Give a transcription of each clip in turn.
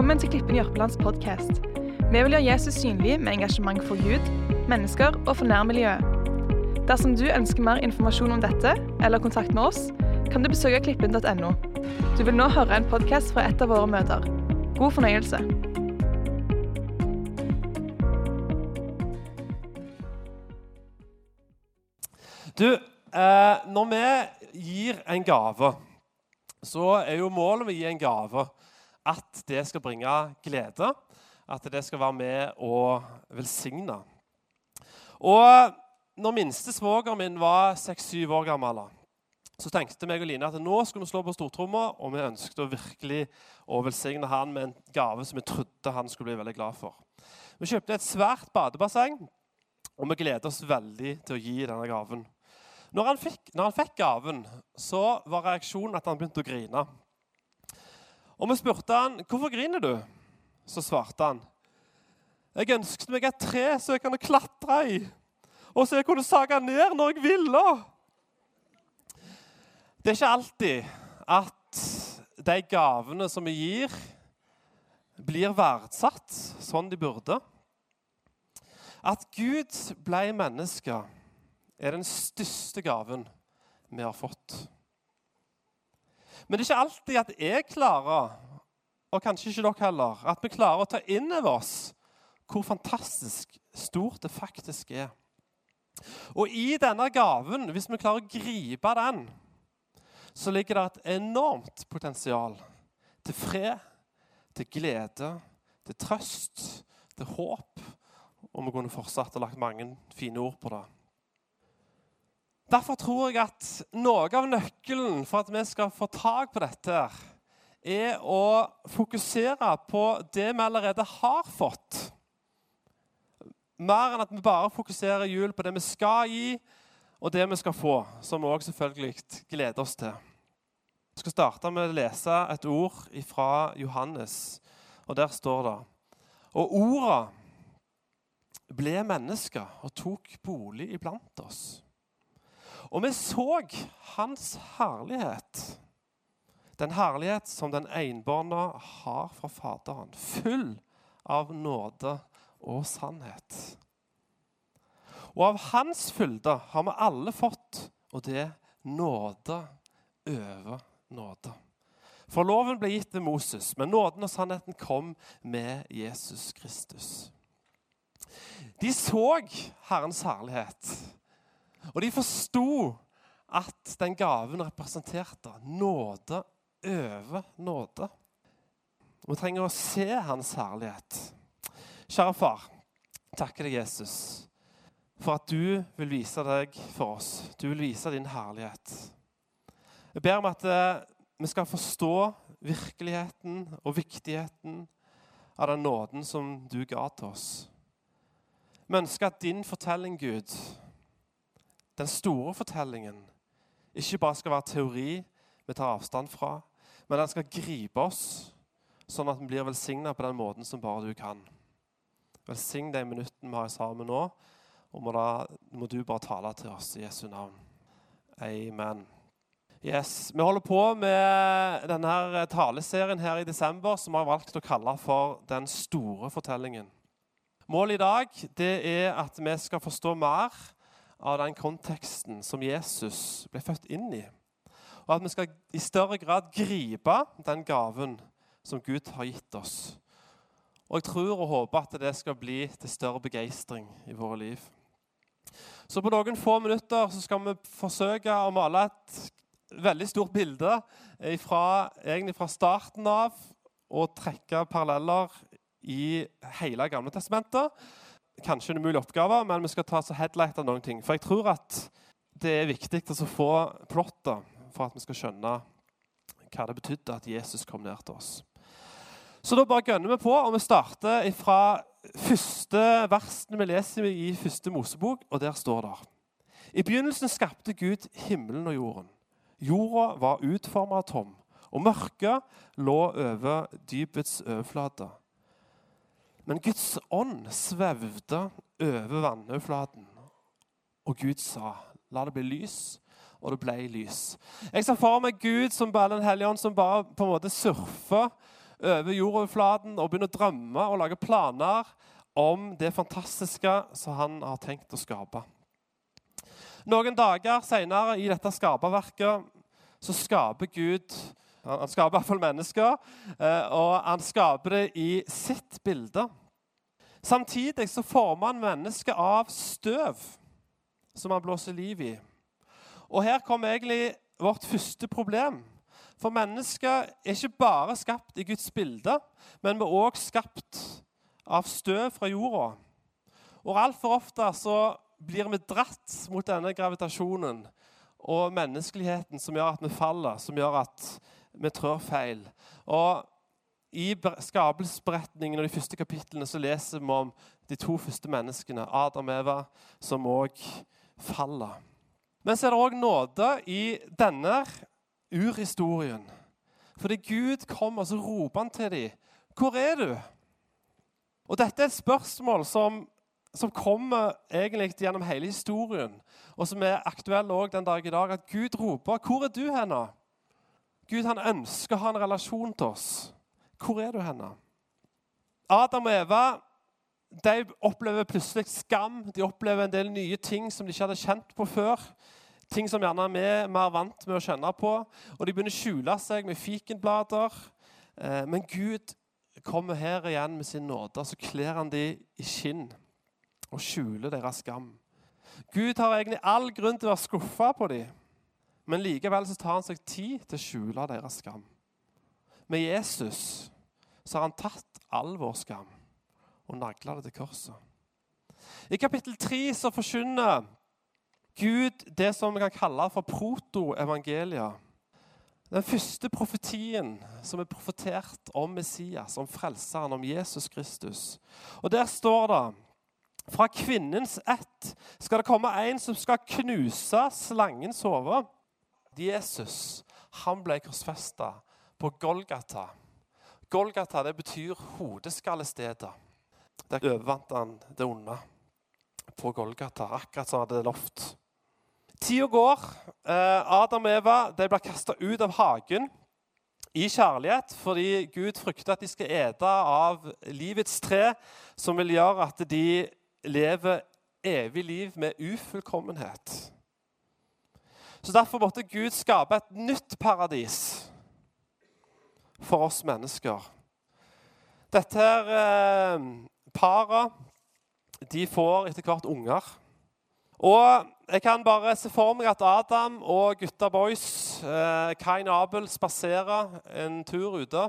Velkommen til Klippen Jørpelands podkast. Vi vil gjøre Jesus synlig med engasjement for Gud, mennesker og for nærmiljøet. Dersom du ønsker mer informasjon om dette, eller kontakt med oss, kan du besøke klippen.no. Du vil nå høre en podkast fra et av våre møter. God fornøyelse. Du, eh, når vi gir en gave, så er jo målet å gi en gave at det skal bringe glede. At det skal være med å velsigne. Og når minste svogeren min var seks-syv år gammel, så tenkte meg og Line at nå skulle vi slå på stortromma, og vi ønsket å virkelig å velsigne han med en gave som vi trodde han skulle bli veldig glad for. Vi kjøpte et svært badebasseng, og vi gleder oss veldig til å gi denne gaven. Når han, fikk, når han fikk gaven, så var reaksjonen at han begynte å grine. Og vi spurte han, 'Hvorfor griner du?' Så svarte han, 'Jeg ønsket meg et tre så jeg kunne klatre i, og så jeg kunne sage ned når jeg ville.' Det er ikke alltid at de gavene som vi gir, blir verdsatt sånn de burde. At Gud ble menneske, er den største gaven vi har fått. Men det er ikke alltid at jeg klarer, og kanskje ikke dere heller, at vi klarer å ta inn over oss hvor fantastisk stort det faktisk er. Og i denne gaven, hvis vi klarer å gripe den, så ligger det et enormt potensial til fred, til glede, til trøst, til håp. Og vi kunne fortsatt og lagt mange fine ord på det. Derfor tror jeg at noe av nøkkelen for at vi skal få tak på dette, er å fokusere på det vi allerede har fått. Mer enn at vi bare fokuserer jul på det vi skal gi, og det vi skal få, som vi også selvfølgelig gleder oss til. Jeg skal starte med å lese et ord fra Johannes, og der står det Og orda ble mennesker og tok bolig iblant oss. Og vi så hans herlighet. Den herlighet som den enbårne har fra Faderen. Full av nåde og sannhet. Og av hans fylde har vi alle fått, og det nåde over nåde. For loven ble gitt ved Moses, men nåden og sannheten kom med Jesus Kristus. De så Herrens herlighet. Og de forsto at den gaven representerte nåde over nåde. Vi trenger å se hans herlighet. Kjære far, takker deg, Jesus, for at du vil vise deg for oss. Du vil vise din herlighet. Jeg ber om at eh, vi skal forstå virkeligheten og viktigheten av den nåden som du ga til oss. Vi ønsker at din fortelling, Gud, den store fortellingen ikke bare skal være teori vi tar avstand fra, men den skal gripe oss, sånn at vi blir velsigna på den måten som bare du kan. Velsign de minuttene vi har sammen nå, og må, da, må du bare tale til oss i Jesu navn. Amen. Yes, Vi holder på med denne taleserien her i desember som vi har valgt å kalle for Den store fortellingen. Målet i dag det er at vi skal forstå mer av den konteksten som Jesus ble født inn i. Og at vi skal i større grad gripe den gaven som Gud har gitt oss. Og jeg tror og håper at det skal bli til større begeistring i våre liv. Så på noen få minutter skal vi forsøke å male et veldig stort bilde fra, egentlig fra starten av og trekke paralleller i hele Gamle testamentet kanskje en umulig oppgave, men vi skal ta så headlight av noen ting. For jeg tror at det er viktig å få plotter for at vi skal skjønne hva det betydde at Jesus kom ned til oss. Så da bare gønner vi på, og vi starter fra første versen vi leser i første Mosebok, og der står det I begynnelsen skapte Gud himmelen og jorden. Jorda var utforma tom, og mørket lå over dypets overflate. Men Guds ånd svevde over vannoverflaten, og Gud sa, 'La det bli lys', og det ble lys. Jeg ser for meg Gud som bare den hellige ånd som bare på en måte surfer over jordoverflaten og begynner å drømme og lage planer om det fantastiske som han har tenkt å skape. Noen dager seinere i dette skaperverket så skaper Gud Han skaper i hvert fall mennesker, eh, og han skaper det i sitt bilde. Samtidig så former han mennesket av støv som han blåser liv i. Og her kommer egentlig vårt første problem. For mennesker er ikke bare skapt i Guds bilde, men vi er òg skapt av støv fra jorda. Og altfor ofte så blir vi dratt mot denne gravitasjonen og menneskeligheten som gjør at vi faller, som gjør at vi trår feil. Og I skapelsesberetningen og de første kapitlene så leser vi om de to første menneskene, Adam og Eva, som òg faller. Men så er det òg nåde i denne urhistorien. Fordi Gud kommer og så roper han til dem. 'Hvor er du?' Og Dette er et spørsmål som, som kommer egentlig gjennom hele historien, og som er aktuell òg den dag i dag. At Gud roper 'Hvor er du henne?' Gud han ønsker å ha en relasjon til oss. Hvor er du henne? Adam og Eva de opplever plutselig skam. De opplever en del nye ting som de ikke hadde kjent på før. Ting som gjerne vi er mer vant med å kjenne på. Og de begynner å skjule seg med fikenblader. Eh, men Gud kommer her igjen med sin nåde, så kler han dem i skinn og skjuler deres skam. Gud har egentlig all grunn til å være skuffa på dem, men likevel så tar han seg tid til å skjule deres skam. Med Jesus så har han tatt all vår skam og nagla det til korset. I kapittel 3 så forkynner Gud det som vi kan kalle for protoevangelia. Den første profetien som er profetert om Messias, om Frelseren, om Jesus Kristus. Og Der står det fra kvinnens ett skal det komme en som skal knuse slangens hode. Jesus han ble korsfesta på Golgata. Golgata det betyr hodeskallestedet. Der overvant han det onde på Golgata, akkurat som han hadde lovt. Tida går. Eh, Adam og Eva de blir kasta ut av hagen i kjærlighet fordi Gud frykter at de skal ete av livets tre, som vil gjøre at de lever evig liv med ufullkommenhet. Så Derfor måtte Gud skape et nytt paradis for oss mennesker. Dette her eh, paret de får etter hvert unger. Og jeg kan bare se for meg at Adam og gutta boys, eh, Kain og Abel, spaserer en tur ute.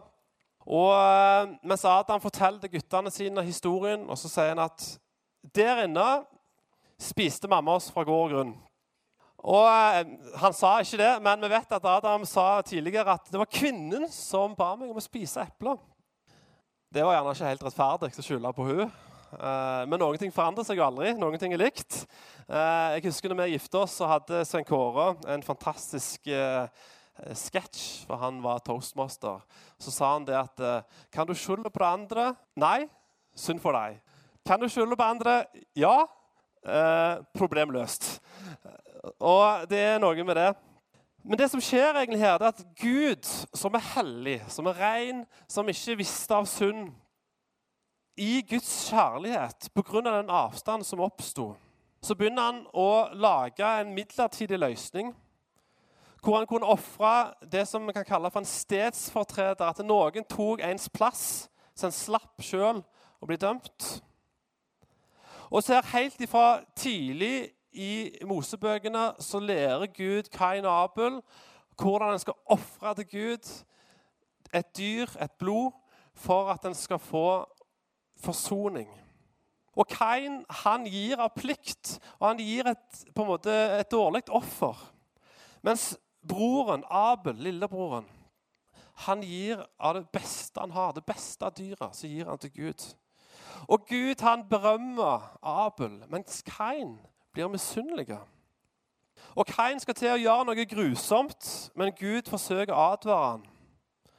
Og eh, Mens Adam forteller guttene sine historien, og så sier han at der inne spiste mamma oss fra gård og grunn. Og eh, Han sa ikke det, men vi vet at Adam sa tidligere at det var kvinnen som ba meg om å spise epler. Det var gjerne ikke helt rettferdig å skylde på hun. Eh, men noen ting forandrer seg jo aldri. Noen ting er likt. Eh, jeg husker når vi gifta oss, så hadde Svein Kåre en fantastisk eh, sketsj, for han var toastmaster. Så sa han det at Kan du skylde på det andre? Nei. Synd for deg. Kan du skylde på andre? Ja. problem løst. Og det er noe med det. Men det som skjer egentlig her, det er at Gud, som er hellig, som er ren, som ikke visste av synd, i Guds kjærlighet, pga. den avstanden som oppsto, så begynner han å lage en midlertidig løsning. Hvor han kunne ofre det som vi kan kalle for en stedsfortreder. At noen tok ens plass, så en slapp sjøl å bli dømt. Og ser helt ifra tidlig i Mosebøkene så lærer Gud Kain og Abel hvordan en skal ofre til Gud et dyr, et blod, for at en skal få forsoning. Og Kain han gir av plikt, og han gir et, på en måte, et dårlig offer. Mens broren, Abel, lillebroren, han gir av det beste han har, det beste av dyra, så gir han til Gud. Og Gud han berømmer Abel, mens Kain blir misunnelige. Og Kain skal til å gjøre noe grusomt, men Gud forsøker å advare han,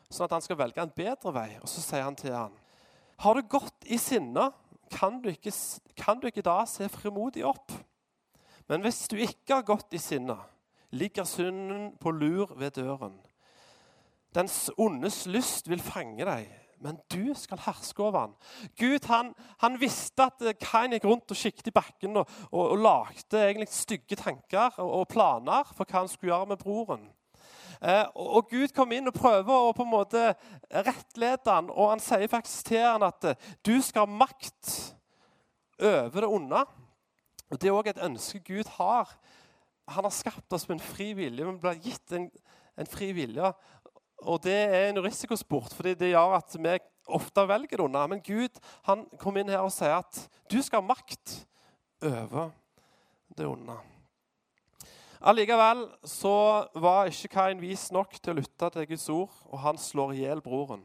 sånn at han skal velge en bedre vei. Og så sier han til han, har du gått i sinne, kan du, ikke, kan du ikke da se frimodig opp. Men hvis du ikke har gått i sinne, ligger synden på lur ved døren. Dens ondes lyst vil fange deg, men du skal herske over han. Gud han, han visste at Kain gikk rundt og siktet i bakken og, og, og lagde egentlig stygge tanker og, og, planer for hva han skulle gjøre med broren. Eh, og, Gud kom inn og prøver å på en måte rettlede han, og han sier faktisk til han at eh, du skal ha makt over det onde. Og Det er òg et ønske Gud har. Han har skapt oss med en fri vilje. Vi blir gitt en, en fri vilje. Og det er en risikosport, fordi det gjør at vi ofte velger det unna. Men Gud han kom inn her og sier at du skal ha makt over det onde. Allikevel så var ikke Kain vis nok til å lytte til Guds ord, og han slår i hjel broren.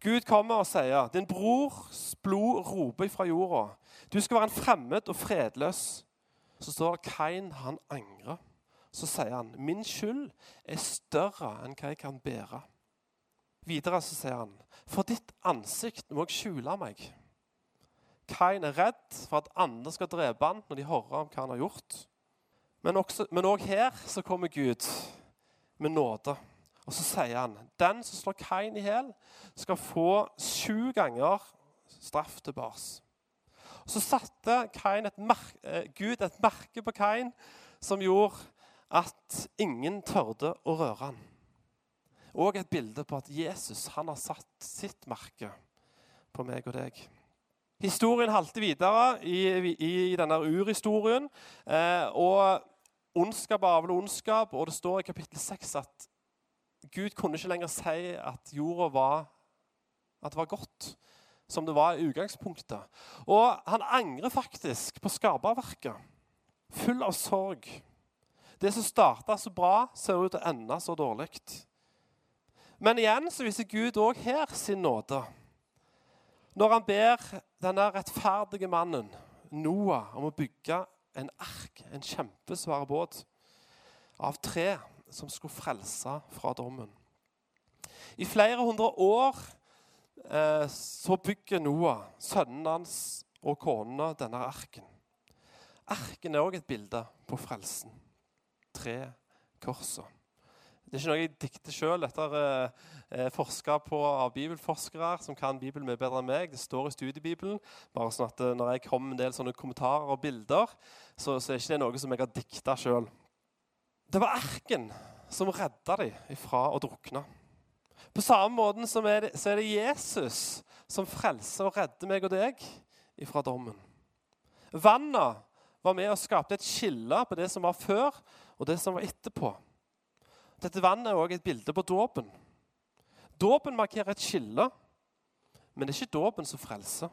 Gud kommer og sier, 'Din brors blod roper fra jorda.' 'Du skal være en fremmed og fredløs.' Så står det Kain, han angrer så sier han, 'Min skyld er større enn hva jeg kan bære.' Videre så sier han, 'For ditt ansikt må jeg skjule meg.' Kain er redd for at andre skal drepe han når de hører om hva han har gjort. Men også, her så kommer Gud med nåde. Og så sier han, 'Den som slår Kain i hjel, skal få sju ganger straff tilbake.' Så satte et eh, Gud et merke på Kain som gjorde at ingen tørde å røre han. Og et bilde på at Jesus han har satt sitt merke på meg og deg. Historien halter videre i, i, i denne urhistorien. Eh, og ondskap avler ondskap, og det står i kapittel 6 at Gud kunne ikke lenger si at jorda var, at var godt, som det var i utgangspunktet. Og han angrer faktisk på skaperverket, full av sorg. Det som starta så bra, ser ut til å ende så dårlig. Men igjen så viser Gud òg her sin nåde. Når han ber denne rettferdige mannen, Noah, om å bygge en ark, en kjempesvær båt, av tre som skulle frelse fra dommen. I flere hundre år eh, så bygger Noah, sønnen hans og konene, denne arken. Arken er òg et bilde på frelsen tre korsene. Det er ikke noe jeg dikter sjøl. Dette er eh, forska på av bibelforskere som kan Bibelen mye bedre enn meg. Det står i studiebibelen. bare sånn at eh, Når jeg kommer med en del sånne kommentarer og bilder, så, så er ikke det noe som jeg har dikta sjøl. Det var erken som redda dem ifra å drukne. På samme måte så er, det, så er det Jesus som frelser og redder meg og deg ifra dommen. Vannet var med og skapte et skille på det som var før, og det som var etterpå. Dette vannet er også et bilde på dåpen. Dåpen markerer et skille, men det er ikke dåpen som frelser.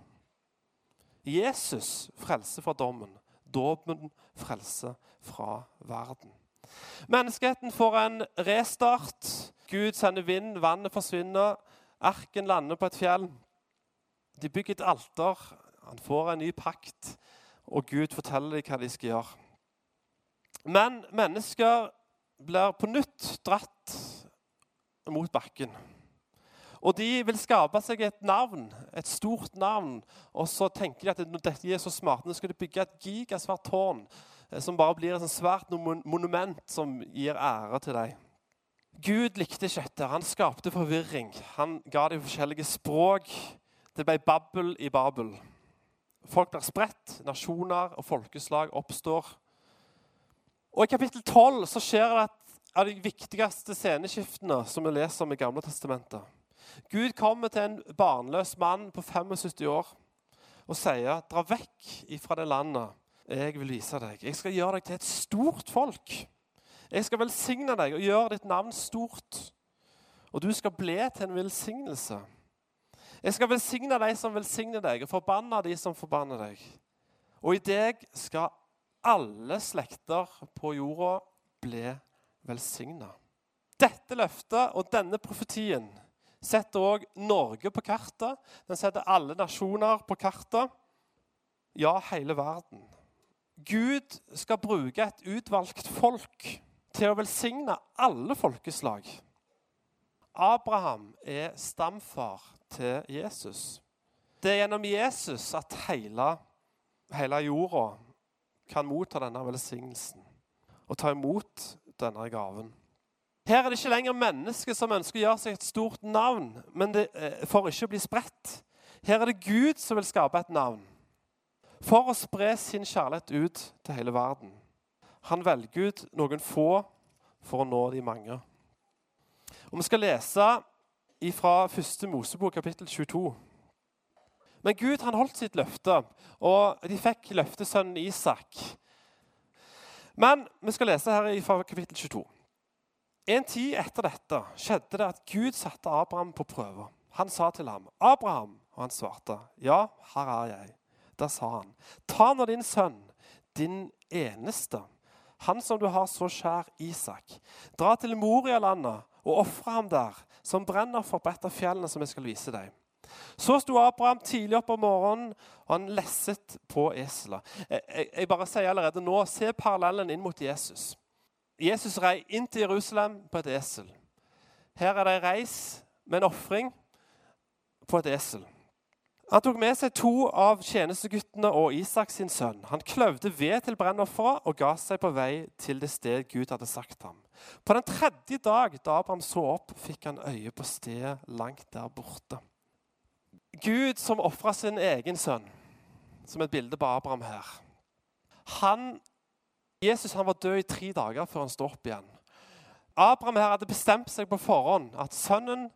Jesus frelser fra dommen. Dåpen frelser fra verden. Menneskeheten får en restart. Gud sender vind, vannet forsvinner, arken lander på et fjell. De bygger et alter, han får en ny pakt, og Gud forteller dem hva de skal gjøre. Men mennesker blir på nytt dratt mot bakken. Og de vil skape seg et navn, et stort navn. Og så tenker de at når dette er så smart, nå skal de bygge et gigasvært tårn eh, som bare blir et svært monument som gir ære til deg. Gud likte ikke dette. Han skapte forvirring. Han ga dem forskjellige språk. Det ble Babbel i Babel. Folk blir spredt, nasjoner og folkeslag oppstår. Og I kapittel 12 så skjer det et av de viktigste sceneskiftene som vi leser om i Gamle testamentet. Gud kommer til en barnløs mann på 75 år og sier, 'Dra vekk ifra det landet jeg vil vise deg.' 'Jeg skal gjøre deg til et stort folk.' 'Jeg skal velsigne deg og gjøre ditt navn stort.' 'Og du skal bli til en velsignelse.' 'Jeg skal velsigne deg som velsigner deg, og forbanne de som forbanner deg.' 'Og i deg skal alle slekter på jorda ble velsigna. Dette løftet og denne profetien setter òg Norge på kartet. Den setter alle nasjoner på kartet. Ja, hele verden. Gud skal bruke et utvalgt folk til å velsigne alle folkeslag. Abraham er stamfar til Jesus. Det er gjennom Jesus at hele, hele jorda kan motta denne velsignelsen og ta imot denne gaven. Her er det ikke lenger mennesker som ønsker å gjøre seg et stort navn men det, eh, for ikke å bli spredt. Her er det Gud som vil skape et navn for å spre sin kjærlighet ut til hele verden. Han velger ut noen få for å nå de mange. Og Vi skal lese fra 1. Mosebok kapittel 22. Men Gud han holdt sitt løfte, og de fikk løftesønnen Isak. Men vi skal lese her fra kapittel 22. En tid etter dette skjedde det at Gud satte Abraham på prøve. Han sa til ham, 'Abraham', og han svarte, 'Ja, her er jeg'. Da sa han, 'Ta nå din sønn, din eneste, han som du har så kjær, Isak. Dra til Moria-landet og ofre ham der, som brenner for på et av fjellene som jeg skal vise deg.' Så sto Abraham tidlig opp om morgenen, og han lesset på eselet. Jeg, jeg, jeg bare sier allerede nå, Se parallellen inn mot Jesus. Jesus rei inn til Jerusalem på et esel. Her er det ei reis med en ofring på et esel. Han tok med seg to av tjenesteguttene og Isak sin sønn. Han kløvde ved til brennofferet og ga seg på vei til det sted Gud hadde sagt ham. På den tredje dag da Abraham så opp, fikk han øye på stedet langt der borte. Gud som ofra sin egen sønn, som et bilde på Abraham her. Han Jesus han var død i tre dager før han sto opp igjen. Abraham her hadde bestemt seg på forhånd at sønnen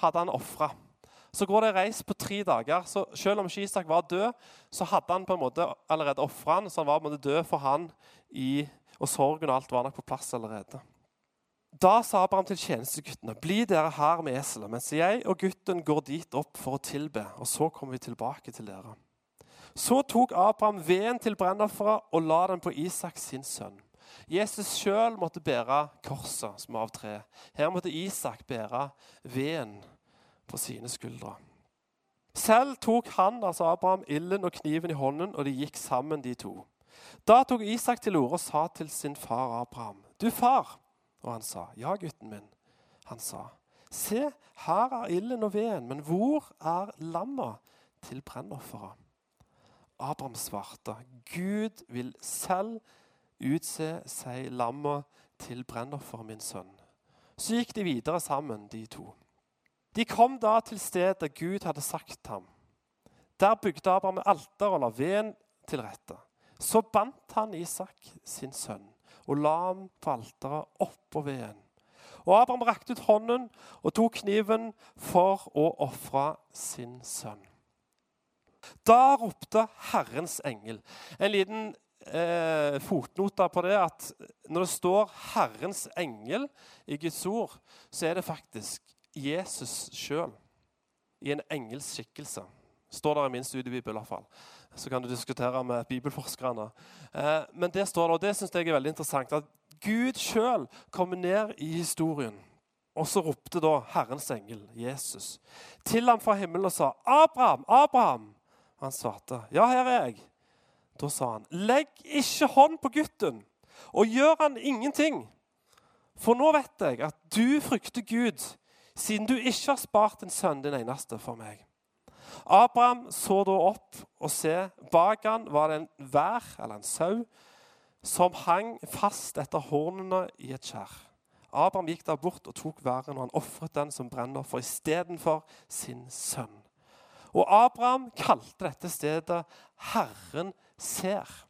hadde han ofra. Så går det reis på tre dager. så Selv om Isak var død, så hadde han på en måte allerede ofra han, så han var på en måte død for han i, og sorgen og alt var nok på plass allerede. Da sa Abraham til tjenesteguttene.: Bli dere her med eselet, mens jeg og gutten går dit opp for å tilbe, og så kommer vi tilbake til dere. Så tok Abraham veden til brennofferet og la den på Isak sin sønn. Jesus sjøl måtte bære korset som av tre. Her måtte Isak bære veden på sine skuldre. Selv tok han, altså Abraham, ilden og kniven i hånden, og de gikk sammen, de to. Da tok Isak til orde og sa til sin far Abraham, 'Du far.' Og han sa, 'Ja, gutten min.' Han sa, 'Se, her er ilden og veden, men hvor er lammet til brennofferet?' Abraham svarte, Gud vil selv utse seg lammet til brennofferet, min sønn. Så gikk de videre sammen, de to. De kom da til stedet Gud hadde sagt ham. Der bygde Abraham alter og la veden til rette. Så bandt han Isak, sin sønn, og la ham på alteret oppå veden. Og Abraham rakte ut hånden og tok kniven for å ofre sin sønn. Da ropte Herrens engel. En liten eh, fotnote på det at når det står 'Herrens engel' i Guds ord, så er det faktisk Jesus sjøl i en engels skikkelse. Står der i min studiebibel. i hvert fall. Så kan du diskutere med bibelforskerne. Eh, men det står der, og det syns jeg er veldig interessant, at Gud sjøl kommer ned i historien. Og så ropte da Herrens engel, Jesus, til ham fra himmelen og sa, 'Abraham, Abraham!' Han svarte, 'Ja, her er jeg.' Da sa han, 'Legg ikke hånd på gutten, og gjør han ingenting.' For nå vet jeg at du frykter Gud, siden du ikke har spart en sønn, din eneste, for meg. Abraham så da opp, og se, bak han var det en vær, eller en sau, som hang fast etter hornene i et skjær. Abraham gikk da bort og tok væren, og han ofret den som brenner for istedenfor sin sønn. Og Abraham kalte dette stedet 'Herren ser'.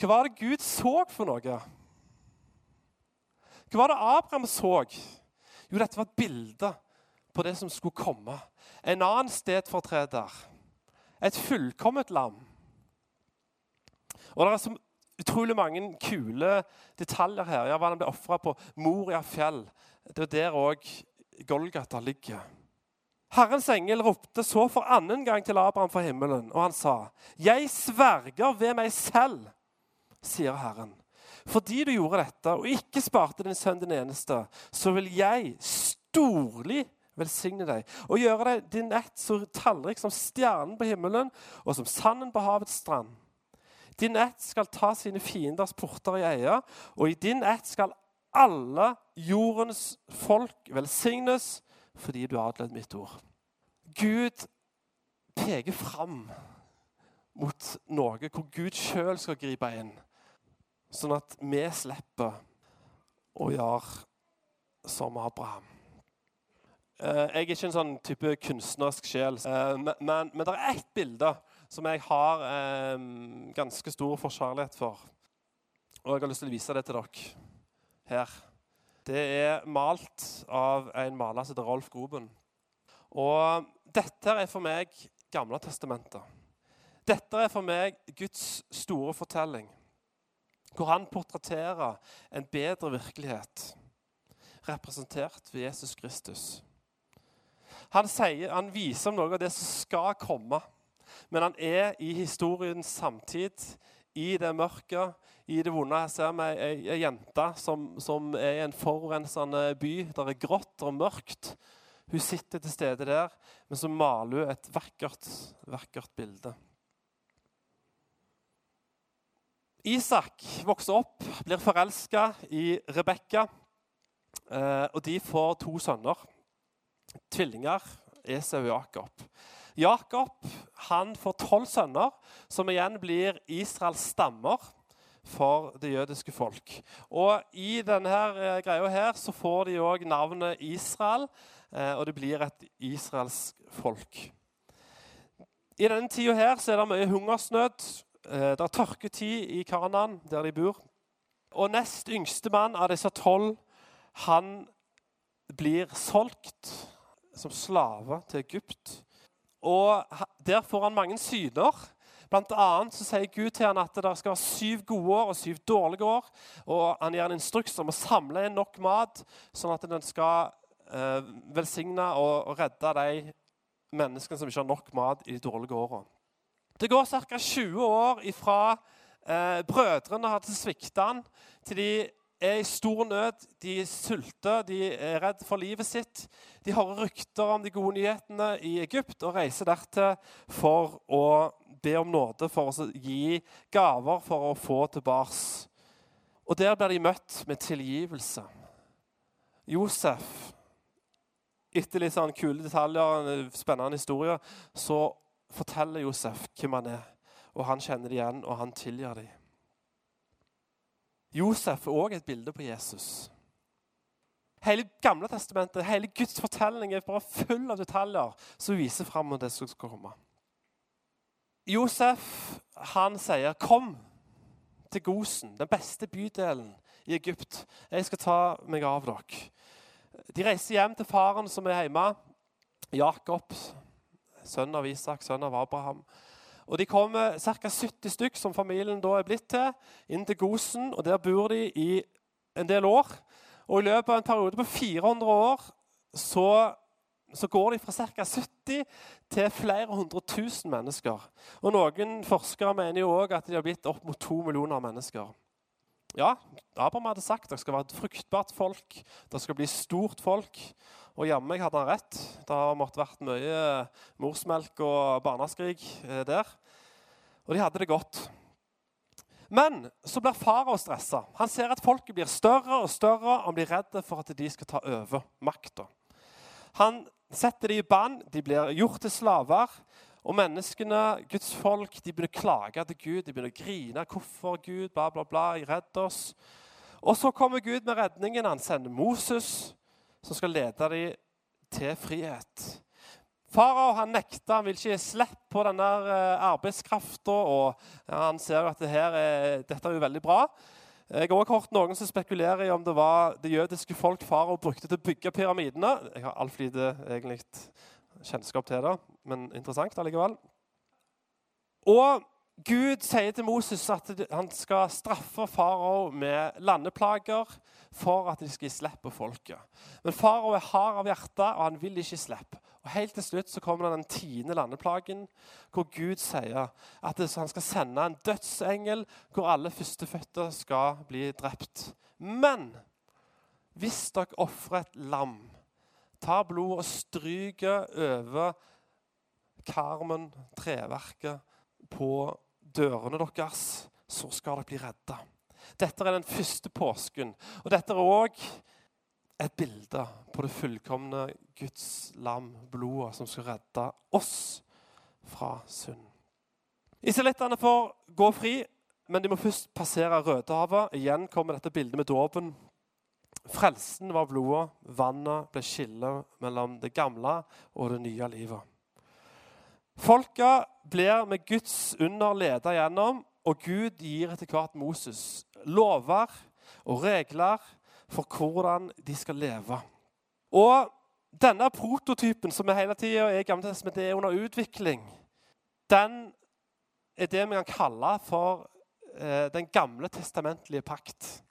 Hva var det Gud så for noe? Hva var det Abraham så? Jo, dette var et bilde på det som skulle komme. En annen stedfortreder. Et fullkomment lam. Og Det er så utrolig mange kule detaljer her. Ja, hva Han ble ofra på Moria fjell. Det er der òg Golgata ligger. Herrens engel ropte så for annen gang til Abraham fra himmelen, og han sa, 'Jeg sverger ved meg selv', sier Herren. Fordi du gjorde dette og ikke sparte din sønn din eneste, så vil jeg storlig velsigne deg og gjøre deg din ett så tallrik som stjernen på himmelen og som sanden på havets strand. Din ett skal ta sine fienders porter i eie, og i din ett skal alle jordens folk velsignes fordi du har adlydt mitt ord. Gud peker fram mot noe hvor Gud sjøl skal gripe inn, sånn at vi slipper å gjøre som Abraham. Eh, jeg er ikke en sånn type kunstnerisk sjel, eh, men, men, men det er ett bilde som jeg har eh, ganske stor forkjærlighet for. Og jeg har lyst til å vise det til dere her. Det er malt av en maler som heter Rolf Groben. Og dette er for meg Gamle testamentet. Dette er for meg Guds store fortelling, hvor han portretterer en bedre virkelighet, representert ved Jesus Kristus. Han, sier, han viser om noe av det som skal komme, men han er i historiens samtid, i det mørke, i det vonde. Her ser vi ei, jente som, som, er i en forurensende by. Der er grått og mørkt. Hun sitter til stede der, men så maler hun et vakkert, vakkert bilde. Isak vokser opp, blir forelska i Rebekka, eh, og de får to sønner. Tvillinger, Esau og Jakob. Jakob han får tolv sønner, som igjen blir Israels stammer for det jødiske folk. Og I denne eh, greia her så får de òg navnet Israel, eh, og det blir et israelsk folk. I denne tida her så er det mye hungersnød. Eh, det er tørketid i Karanan, der de bor. Og nest yngste mann av disse tolv, han blir solgt som slave til Egypt. Og Der får han mange syner. Blant annet så sier Gud til han at det skal være syv gode år og syv dårlige år. Og Han gir en instruks om å samle inn nok mat, sånn at den skal eh, velsigne og, og redde de menneskene som ikke har nok mat i de dårlige årene. Det går ca. 20 år ifra eh, brødrene hadde svikta han, til de er i stor nød, de sulter, de er redd for livet sitt. De hører rykter om de gode nyhetene i Egypt og reiser dertil for å be om nåde, for å gi gaver for å få tilbake. Og der blir de møtt med tilgivelse. Josef, etter litt sånn kule detaljer, en spennende historie, så forteller Josef hvem han er. Og han kjenner det igjen, og han tilgir dem. Josef er òg et bilde på Jesus. Hele gamle testamentet, hele Guds fortelling er bare full av detaljer som viser fram mot det som skal komme. Josef han sier, 'Kom til Gosen, den beste bydelen i Egypt. Jeg skal ta meg av dere.' De reiser hjem til faren som er hjemme. Jakob, sønn av Isak, sønn av Abraham. Og De kommer ca. 70 stykk, som familien da er blitt til, inn til Gosen. og Der bor de i en del år. Og I løpet av en periode på 400 år så, så går de fra ca. 70 til flere hundre tusen mennesker. Og Noen forskere mener jo også at de har blitt opp mot to millioner mennesker. Ja, Abraham hadde sagt at det skal være et fruktbart folk, det skal bli stort folk. Og jammen hadde han rett. Det har måttet vært mye morsmelk og barneskrik eh, der. Og de hadde det godt. Men så blir farao stressa. Han ser at folket blir større og større, og han blir redd for at de skal ta over makta. Han setter dem i bann, de blir gjort til slaver. Og menneskene, Guds folk, de begynner å klage til Gud. De begynner å grine. 'Hvorfor, Gud? Bla, bla, bla. Redd oss.' Og så kommer Gud med redningen. Han sender Moses som skal lede dem til frihet. Farao han nekta, han vil ikke gi slipp på denne eh, arbeidskrafta. Ja, han ser at det er, dette er jo veldig bra. Jeg har også hørt noen som spekulerer i om det var det jødiske folk farao brukte til å bygge pyramidene. Jeg har altfor lite egentlig kjennskap til det, men interessant allikevel. Og Gud sier til Moses at han skal straffe farao med landeplager for at de skal slippe folket. Men farao er hard av hjerte, og han vil ikke slippe. Og Helt til slutt så kommer den tiende landeplagen, hvor Gud sier at han skal sende en dødsengel hvor alle førstefødte skal bli drept. Men hvis dere ofrer et lam, tar blod og stryker over karmen, treverket, på dørene deres, så skal dere bli redda. Dette er den første påsken. Og dette er òg et bilde på det fullkomne Guds lam, blodet, som skal redde oss fra synd. Israelittene får gå fri, men de må først passere Rødehavet. Igjen kommer dette bildet med dåpen Frelsen var blodet, vannet ble skillet mellom det gamle og det nye livet. Folka blir med Guds under leda gjennom, og Gud gir etter hvert Moses lover og regler for hvordan de skal leve. Og denne prototypen som er hele tida er i det er under utvikling. Den er det vi kan kalle for eh, den gamle testamentlige pakt.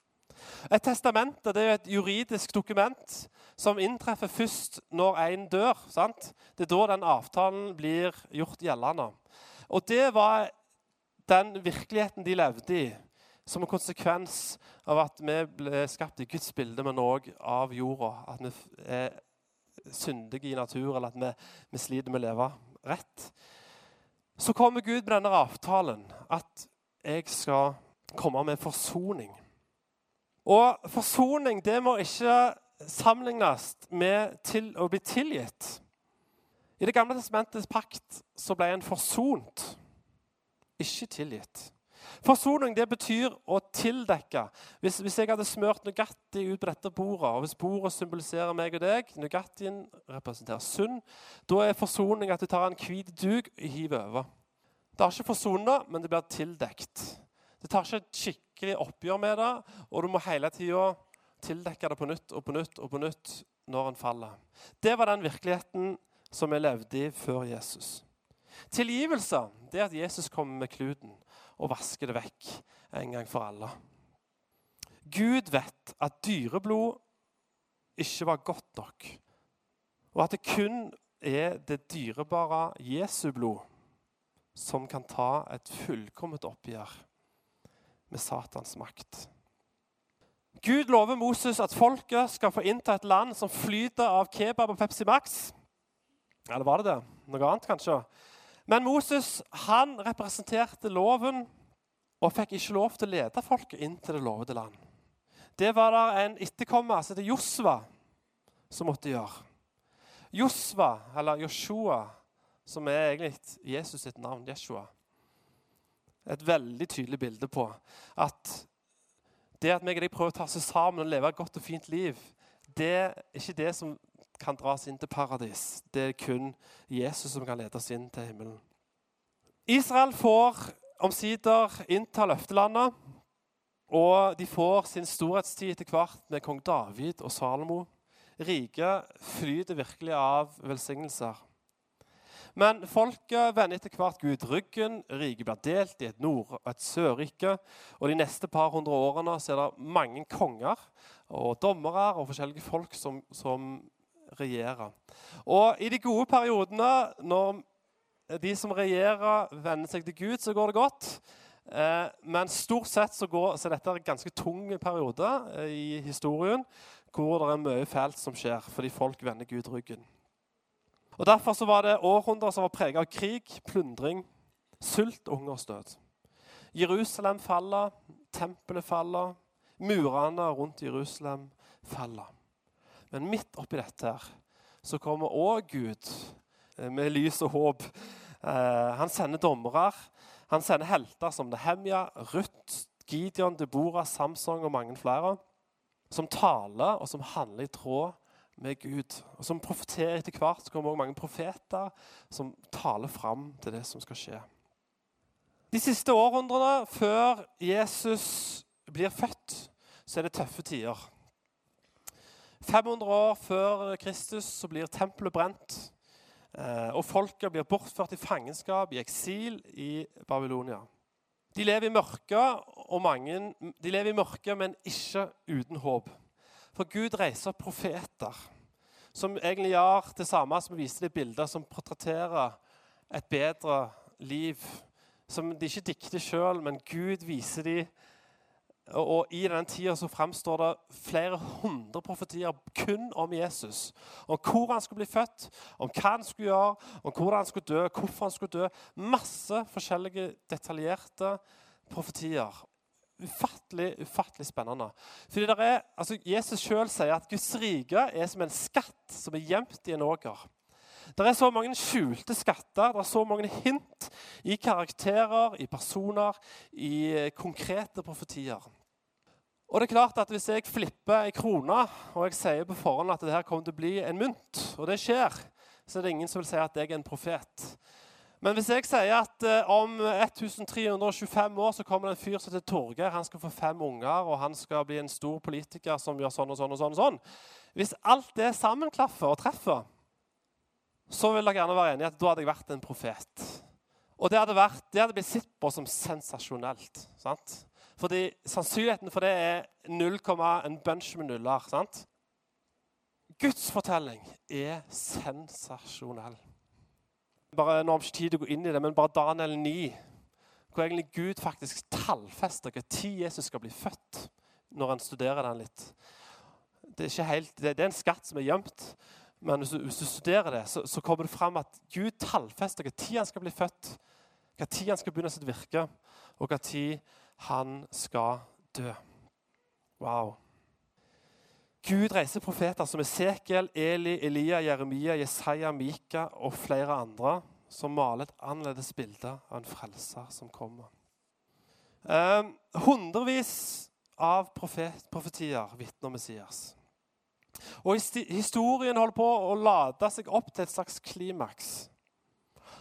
Et testament er et juridisk dokument som inntreffer først når en dør. Sant? Det er da den avtalen blir gjort gjeldende. Og det var den virkeligheten de levde i, som en konsekvens av at vi ble skapt i Guds bilde, men òg av jorda. At vi er syndige i natur, eller at vi, vi sliter med å leve rett. Så kommer Gud med denne avtalen, at jeg skal komme med forsoning. Og forsoning det må ikke sammenlignes med til å bli tilgitt. I Det gamle testamentets pakt så ble en forsont, ikke tilgitt. Forsoning det betyr å tildekke. Hvis, hvis jeg hadde smurt Nugatti ut på dette bordet, og hvis bordet symboliserer meg og deg, Nugattien representerer synd, da er forsoning at du tar en hvit duk og hiver over. Det har ikke forsona, men det blir tildekt. Det tar ikke et skikkelig oppgjør med det, og du må hele tida tildekke det på nytt og på nytt og på nytt når en faller. Det var den virkeligheten som vi levde i før Jesus. Tilgivelse det er at Jesus kommer med kluten og vasker det vekk en gang for alle. Gud vet at dyreblod ikke var godt nok, og at det kun er det dyrebare Jesu blod som kan ta et fullkomment oppgjør med Satans makt. Gud lover Moses at folket skal få innta et land som flyter av kebab og Pepsi Max. Eller var det det? Noe annet, kanskje? Men Moses han representerte loven og fikk ikke lov til å lede folket inn til det lovede land. Det var det en etterkommer som heter Josva, som måtte gjøre. Josva, eller Joshua, som er egentlig Jesus sitt navn, Jeshua. Et veldig tydelig bilde på at det at meg og deg prøver å ta oss sammen og leve et godt og fint liv, det er ikke det som kan dras inn til paradis. Det er kun Jesus som kan lede oss inn til himmelen. Israel får omsider innta løftelandet, og de får sin storhetstid etter hvert med kong David og Salomo. Riket flyter virkelig av velsignelser. Men folket vender etter hvert Gud ryggen. Riket blir delt i et nord- og et sørrike. Og de neste par hundre årene så er det mange konger og dommere og forskjellige folk som, som regjerer. Og i de gode periodene, når de som regjerer, venner seg til Gud, så går det godt. Eh, men stort sett så, går, så er dette en ganske tung periode eh, i historien hvor det er mye fælt som skjer fordi folk vender Gud ryggen. Og Derfor så var det århundrer som var preget av krig, plundring, sult og hungersdød. Jerusalem faller, tempelet faller, murene rundt Jerusalem faller. Men midt oppi dette her, så kommer òg Gud eh, med lys og håp. Eh, han sender dommere. Han sender helter som Nehemja, Ruth, Gideon, Deborah, Samsung og mange flere, som taler og som handler i tråd med Gud. Og Som profeterer etter hvert så kommer også mange profeter som taler fram til det som skal skje. De siste århundrene før Jesus blir født, så er det tøffe tider. 500 år før Kristus så blir tempelet brent. Eh, og folket blir bortført i fangenskap, i eksil i Babylonia. De lever i mørket, mange, de lever i mørket, men ikke uten håp. For Gud reiser opp profeter som egentlig gjør det samme som viser det de bilder som portretterer et bedre liv. Som de ikke dikter sjøl, men Gud viser dem. Og I den tida så framstår det flere hundre profetier kun om Jesus. Om hvor han skulle bli født, om hva han skulle gjøre, om hvordan han skulle dø, hvorfor han skulle dø. Masse forskjellige detaljerte profetier ufattelig ufattelig spennende. Fordi er, altså Jesus sjøl sier at Guds rike er som en skatt som er gjemt i en åker. Det er så mange skjulte skatter, det er så mange hint i karakterer, i personer, i konkrete profetier. Og det er klart at Hvis jeg flipper ei krone og jeg sier på forhånd at det her kommer til å bli en mynt, og det skjer, så er det ingen som vil si at jeg er en profet. Men hvis jeg sier at eh, om 1325 år så kommer det en fyr som heter Torgeir, han skal få fem unger, og han skal bli en stor politiker som gjør sånn og sånn og sånn, og sånn. Hvis alt det sammenklaffer og treffer, så vil dere gjerne være enige at da hadde jeg vært en profet. Og det hadde, vært, det hadde blitt sett på som sensasjonelt. sant? Fordi sannsynligheten for det er 0, en bunch med nuller. sant? Guds fortelling er sensasjonell bare Nå har vi ikke tid til å gå inn i det, men bare Daniel 9, hvor egentlig Gud faktisk tallfester når Jesus skal bli født, når en studerer den litt. Det er, helt, det, er en skatt som er gjemt, men hvis du, hvis du studerer det, så, så, kommer det fram at Gud tallfester når han skal bli født, når han skal begynne sitt virke, og når han skal dø. Wow. Gud reiser profeter som Esekiel, Eli, Elia, Jeremia, Jesaja, Mika og flere andre som maler et annerledes bilde av en frelser som kommer. Eh, hundrevis av profet, profetier vitner Messias. Og Historien holder på å lade seg opp til et slags klimaks.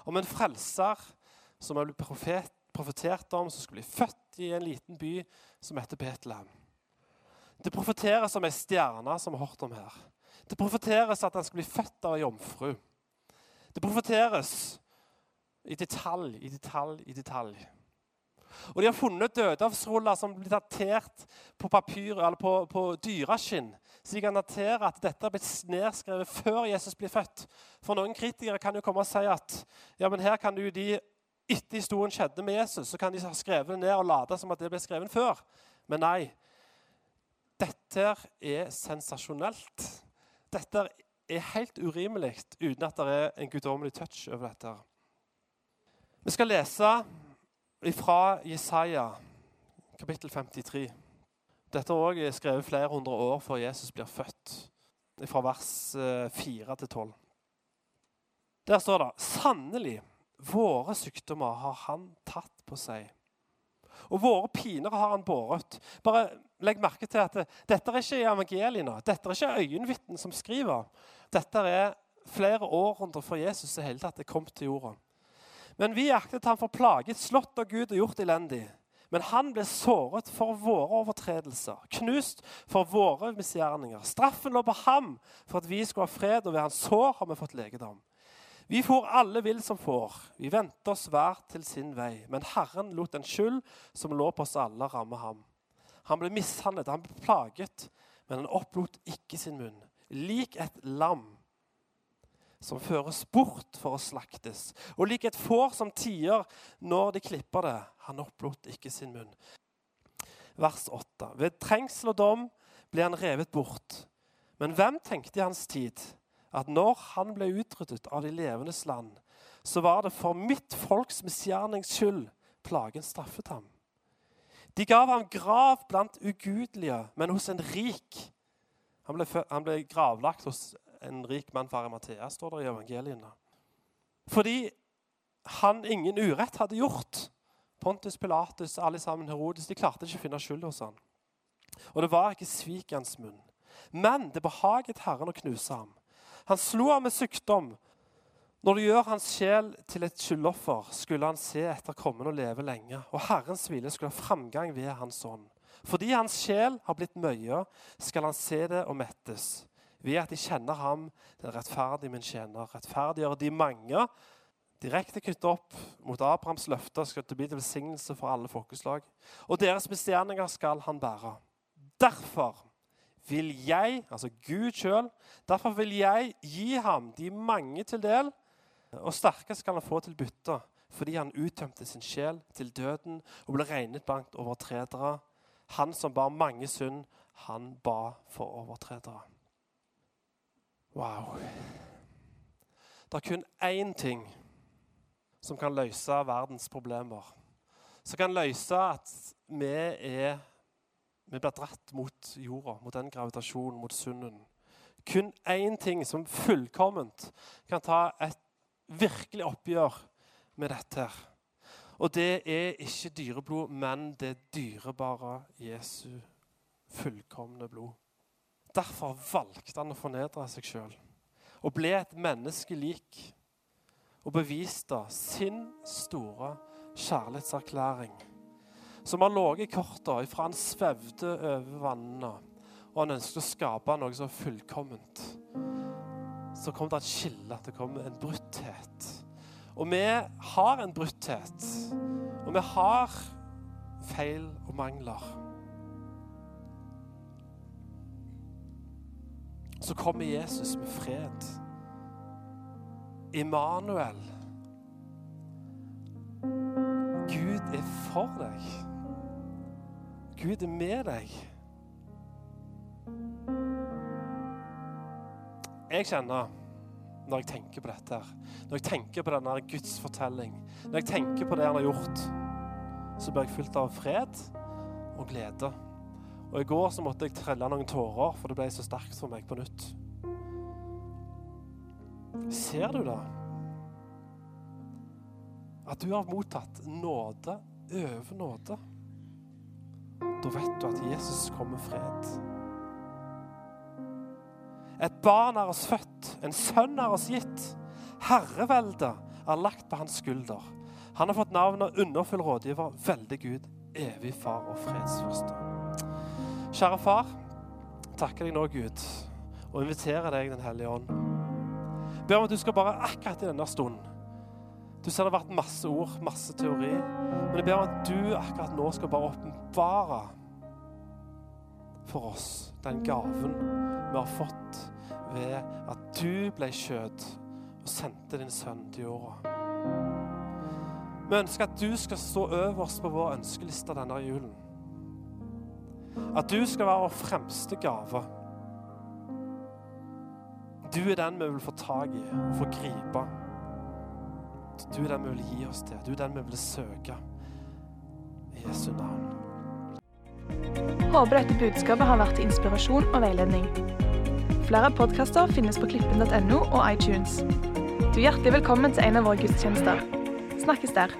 Om en frelser som er blitt profet, profetert om, som skulle bli født i en liten by som heter Betlehem. Det profeteres om ei stjerne som har hørt om her. Det profeteres at han skal bli født av ei jomfru. Det profeteres i detalj, i detalj, i detalj. Og De har funnet dødehavsruller som blir datert på papyr eller på, på dyreskinn. Så de kan datere at dette har blitt nedskrevet før Jesus blir født. For Noen kritikere kan jo komme og si at ja, men her kan du de, etter historien skjedde med Jesus, så kan de ha skrevet det ned og late som at det ble skrevet før. Men nei, dette er sensasjonelt. Dette er helt urimelig uten at det er en guddommelig touch over dette. Vi skal lese fra Jesaja, kapittel 53. Dette er også skrevet flere hundre år før Jesus blir født, fra vers 4 eh, til 12. Der står det Sannelig, våre sykdommer har han tatt på seg og våre piner har han båret. Bare legg merke til at Dette er ikke evangeliene. Dette er ikke øyenvitnen som skriver. Dette er flere århundrer før Jesus i hele tatt er kommet til jorda. Men vi aktet han for plaget, slått av Gud og gjort elendig. Men han ble såret for våre overtredelser, knust for våre misgjerninger. Straffen lå på ham for at vi skulle ha fred, og ved hans sår har vi fått legedom. Vi får alle vill som får. Vi vendte oss hver til sin vei. Men Herren lot den skyld som lå på oss alle, ramme ham. Han ble mishandlet, han ble plaget, men han opplot ikke sin munn. Lik et lam som føres bort for å slaktes, og lik et får som tier når de klipper det. Han opplot ikke sin munn. Vers 8. Ved trengsel og dom ble han revet bort. Men hvem tenkte i hans tid? at når han ble utryddet av de levendes land, så var det for mitt folks misgjernings skyld plagen straffet ham. De gav ham grav blant ugudelige, men hos en rik. Han ble, han ble gravlagt hos en rik mann fra Arimathea, står det i evangeliene. Fordi han ingen urett hadde gjort. Pontus Pilatus, alle sammen Herodes, de klarte ikke å finne skyld hos han. Og det var ikke svik i hans munn. Men det behaget Herren å knuse ham. Han slo ham med sykdom. Når du gjør hans sjel til et skyldoffer, skulle han se etter kommende og leve lenge. Og Herrens hvile skulle ha framgang ved hans ånd. Fordi hans sjel har blitt møye, skal han se det og mettes. Ved at de kjenner ham, den rettferdige min tjener. Rettferdiggjør de mange. Direkte knyttet opp mot Abrahams løfter skal det bli til velsignelse for alle folkeslag. Og deres misgjerninger skal han bære. Derfor vil jeg, altså Gud sjøl, derfor vil jeg gi ham de mange til del, og sterke skal han få til bytte, fordi han uttømte sin sjel til døden og ble regnet blant overtredere. Han som bar mange synd, han ba for overtredere. Wow. Det er kun én ting som kan løse verdens problemer. Som kan løse at vi er vi blir dratt mot jorda, mot den gravitasjonen, mot synden. Kun én ting som fullkomment kan ta et virkelig oppgjør med dette. her. Og det er ikke dyreblod, men det dyrebare Jesu fullkomne blod. Derfor valgte han å fornedre seg sjøl og ble et menneske lik. Og beviste sin store kjærlighetserklæring, som har ligget i korta ifra han svevde over vannene, og han ønsket å skape noe så fullkomment. Så kom det et skille, at det kom en brutthet. Og vi har en brutthet, og vi har feil og mangler. Så kommer Jesus med fred. Immanuel. Gud er for deg. Gud er med deg. Jeg kjenner når jeg tenker på dette, her, når jeg tenker på denne Guds fortelling, når jeg tenker på det han har gjort, så blir jeg fylt av fred og glede. Og I går så måtte jeg trelle noen tårer, for det ble så sterkt for meg på nytt. Ser du da? At du har mottatt nåde over nåde. Da vet du at Jesus kommer fred. Et barn er oss født, en sønn er oss gitt. Herreveldet er lagt på hans skulder. Han har fått navnet underfull rådgiver, veldig Gud, evig far og fredsfyrste. Kjære far, takker deg nå, Gud, og inviterer deg, Den hellige ånd. Ber om at du skal bare akkurat i denne stunden Du ser det har vært masse ord, masse teori, men jeg ber om at du akkurat nå skal bare åpenbare for oss den gaven vi har fått ved at du ble kjød og sendte din sønn til jorda. Vi ønsker at du skal stå øverst på vår ønskeliste denne julen. At du skal være vår fremste gave. Du er den vi vil få tak i og få gripe. Du er den vi vil gi oss til. Du er den vi vil søke. I Jesu navn. Håper dette budskapet har vært til inspirasjon og veiledning. Flere podkaster finnes på klippen.no og iTunes. Du er hjertelig velkommen til en av våre gudstjenester. Snakkes der.